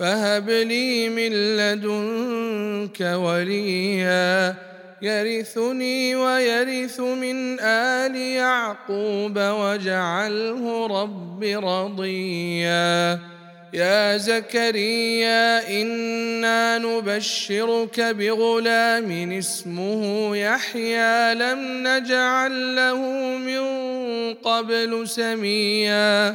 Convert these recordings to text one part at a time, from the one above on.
فهب لي من لدنك وليا يرثني ويرث من آل يعقوب واجعله رب رضيا. يا زكريا إنا نبشرك بغلام اسمه يحيى. لم نجعل له من قبل سميا.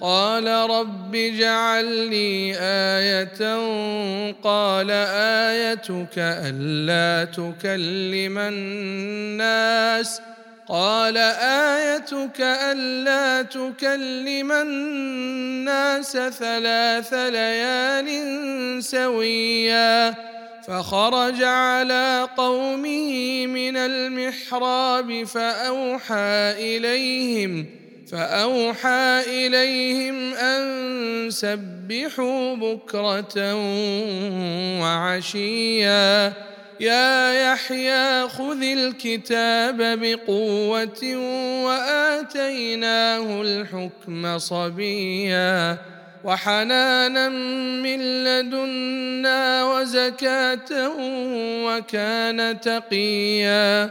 قال رب اجعل لي آية قال آيتك ألا تكلم الناس قال آيتك ألا تكلم الناس ثلاث ليال سويا فخرج على قومه من المحراب فأوحى إليهم ۖ فأوحى إليهم أن سبحوا بكرة وعشيا. يا يحيى خذ الكتاب بقوة وآتيناه الحكم صبيا. وحنانا من لدنا وزكاة وكان تقيا.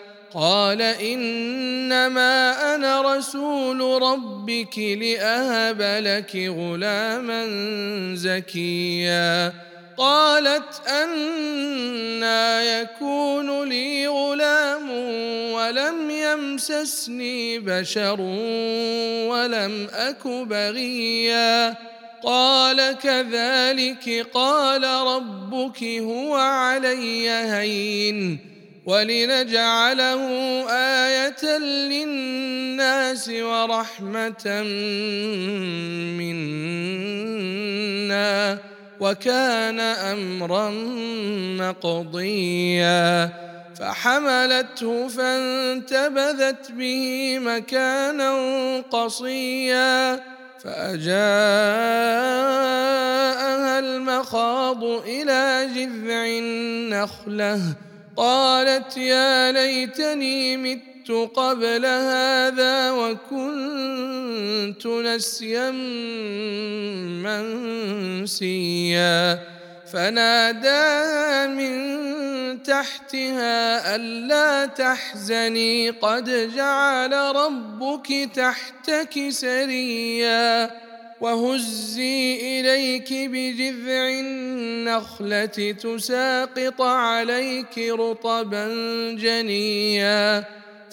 قال إنما أنا رسول ربك لأهب لك غلاما زكيا. قالت أنا يكون لي غلام ولم يمسسني بشر ولم أك بغيا. قال كذلك قال ربك هو علي هين. ولنجعله آية للناس ورحمة منا وكان أمرا مقضيا. فحملته فانتبذت به مكانا قصيا. فأجاءها المخاض إلى جذع النخلة. قالت يا ليتني مت قبل هذا وكنت نسيا منسيا. فناداها من تحتها ألا تحزني. قد جعل ربك تحتك سريا. وهزي إليك بجذع النخلة تساقط عليك رطبا جنيا.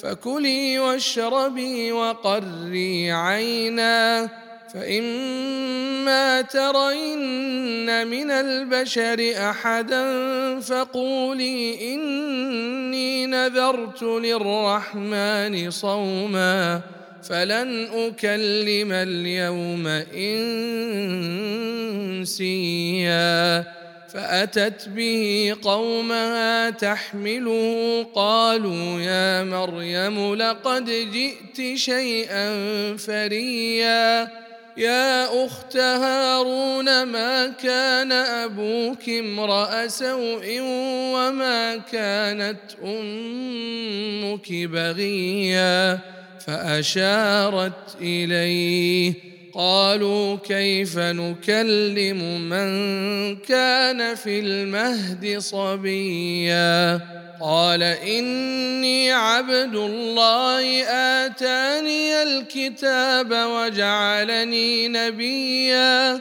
فكلي واشربي وقري عينا. فإما ترين من البشر أحدا فقولي إني نذرت للرحمن صوما. فلن أكلم اليوم إنسيا. فأتت به قومها تحمله قالوا يا مريم لقد جئت شيئا فريا. يا أخت هارون ما كان أبوك امرأ سوء وما كانت أمك بغيا؟ فأشارت إليه. قالوا كيف نكلم من كان في المهد صبيا؟ قال إني عبد الله آتاني الكتاب وجعلني نبيا.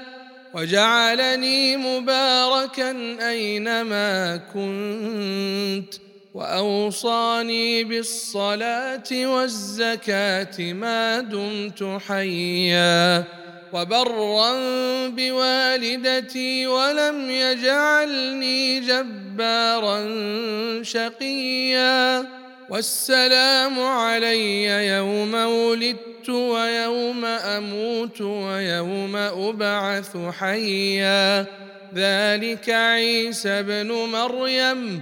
وجعلني مباركا أينما كنت. وأوصاني بالصلاة والزكاة ما دمت حيا وبرا بوالدتي ولم يجعلني جبارا شقيا والسلام علي يوم ولدت ويوم أموت ويوم أبعث حيا ذلك عيسى ابن مريم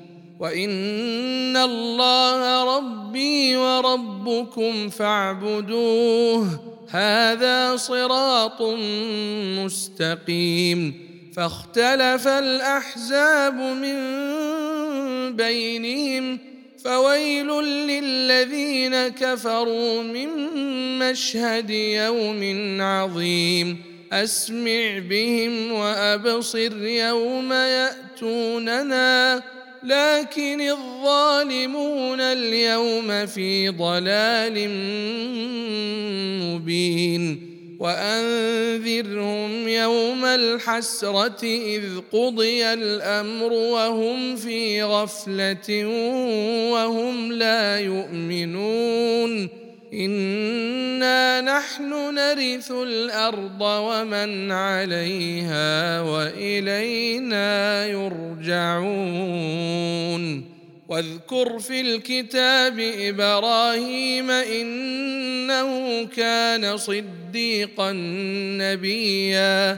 وان الله ربي وربكم فاعبدوه. هذا صراط مستقيم. فاختلف الاحزاب من بينهم. فويل للذين كفروا من مشهد يوم عظيم. اسمع بهم وابصر يوم ياتوننا. لكن الظالمون اليوم في ضلال مبين. وأنذرهم يوم الحسرة إذ قضي الأمر وهم في غفلة وهم لا يؤمنون. انا نحن نرث الأرض ومن عليها والينا يرجعون واذكر في الكتاب إبراهيم انه كان صديقا نبيا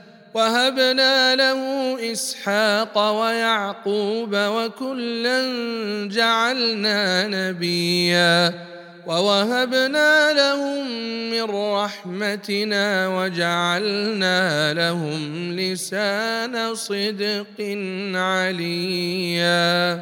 وهبنا له إسحاق ويعقوب وكلا جعلنا نبيا ووهبنا لهم من رحمتنا وجعلنا لهم لسان صدق عليا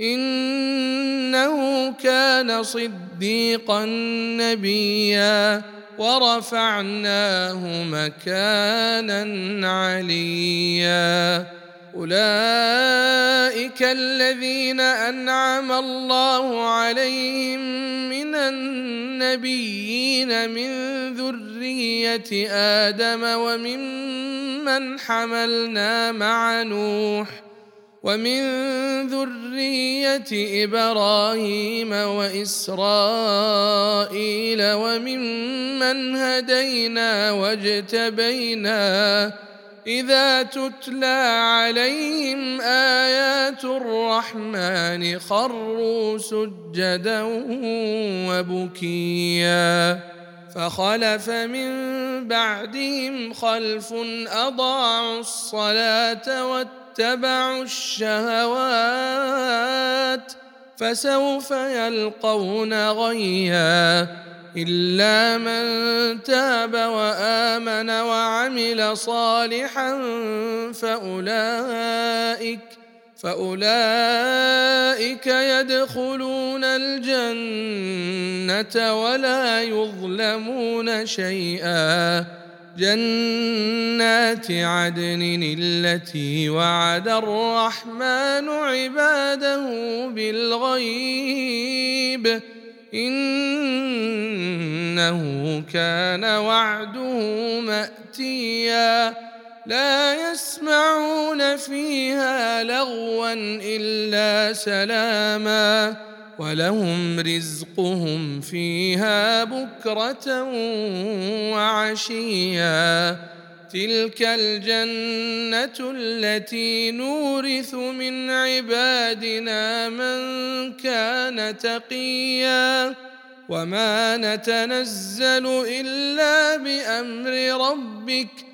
إنه كان صديقا نبيا ورفعناه مكانا عليا. أولئك الذين أنعم الله عليهم من النبيين من ذرية آدم وممن حملنا مع نوح ومن ذرية إبراهيم وإسرائيل وممن هدينا واجتبينا إذا تتلى عليهم آيات الرحمن خروا سجدا وبكيا فخلف من بعدهم خلف أضاعوا الصلاة واتبعوا الشهوات فسوف يلقون غيا إلا من تاب وآمن وعمل صالحا فأولئك فأولئك يدخلون الجنة ولا يظلمون شيئا جنات عدن التي وعد الرحمن عباده بالغيب. إنه كان وعده مأتيا. لا يسمعون فيها لغوا إلا سلاما. ولهم رزقهم فيها بكرة وعشيا. تلك الجنة التي نورث من عبادنا من كان تقيا. وما نتنزل إلا بأمر ربك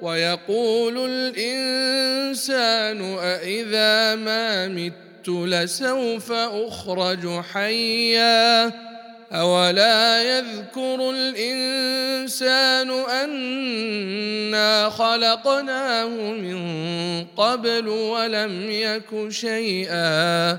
ويقول الإنسان أإذا ما مت لسوف أخرج حيا أولا يذكر الإنسان أنا خلقناه من قبل ولم يك شيئا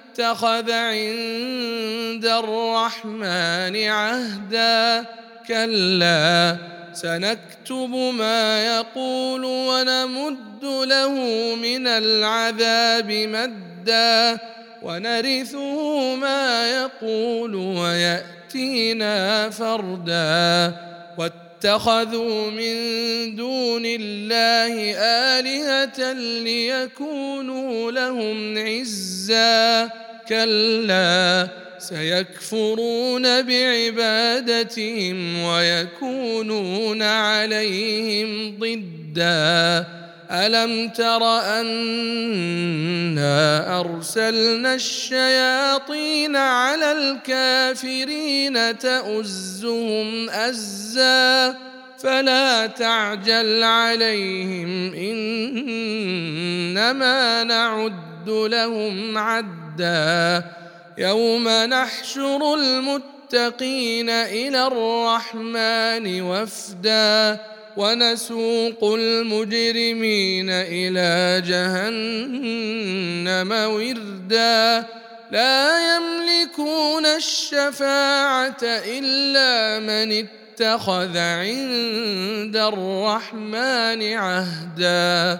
اتخذ عند الرحمن عهدا. كلا سنكتب ما يقول ونمد له من العذاب مدا. ونرثه ما يقول ويأتينا فردا. واتخذوا من دون الله آلهة ليكونوا لهم عزا. كلا سيكفرون بعبادتهم ويكونون عليهم ضدا. ألم تر أنا أرسلنا الشياطين على الكافرين تؤزهم أزا؟ فلا تعجل عليهم إنما نعد لهم عدا. يوم نحشر المتقين إلى الرحمن وفدا. ونسوق المجرمين إلى جهنم وردا. لا يملكون الشفاعة إلا من اتخذ عند الرحمن عهدا.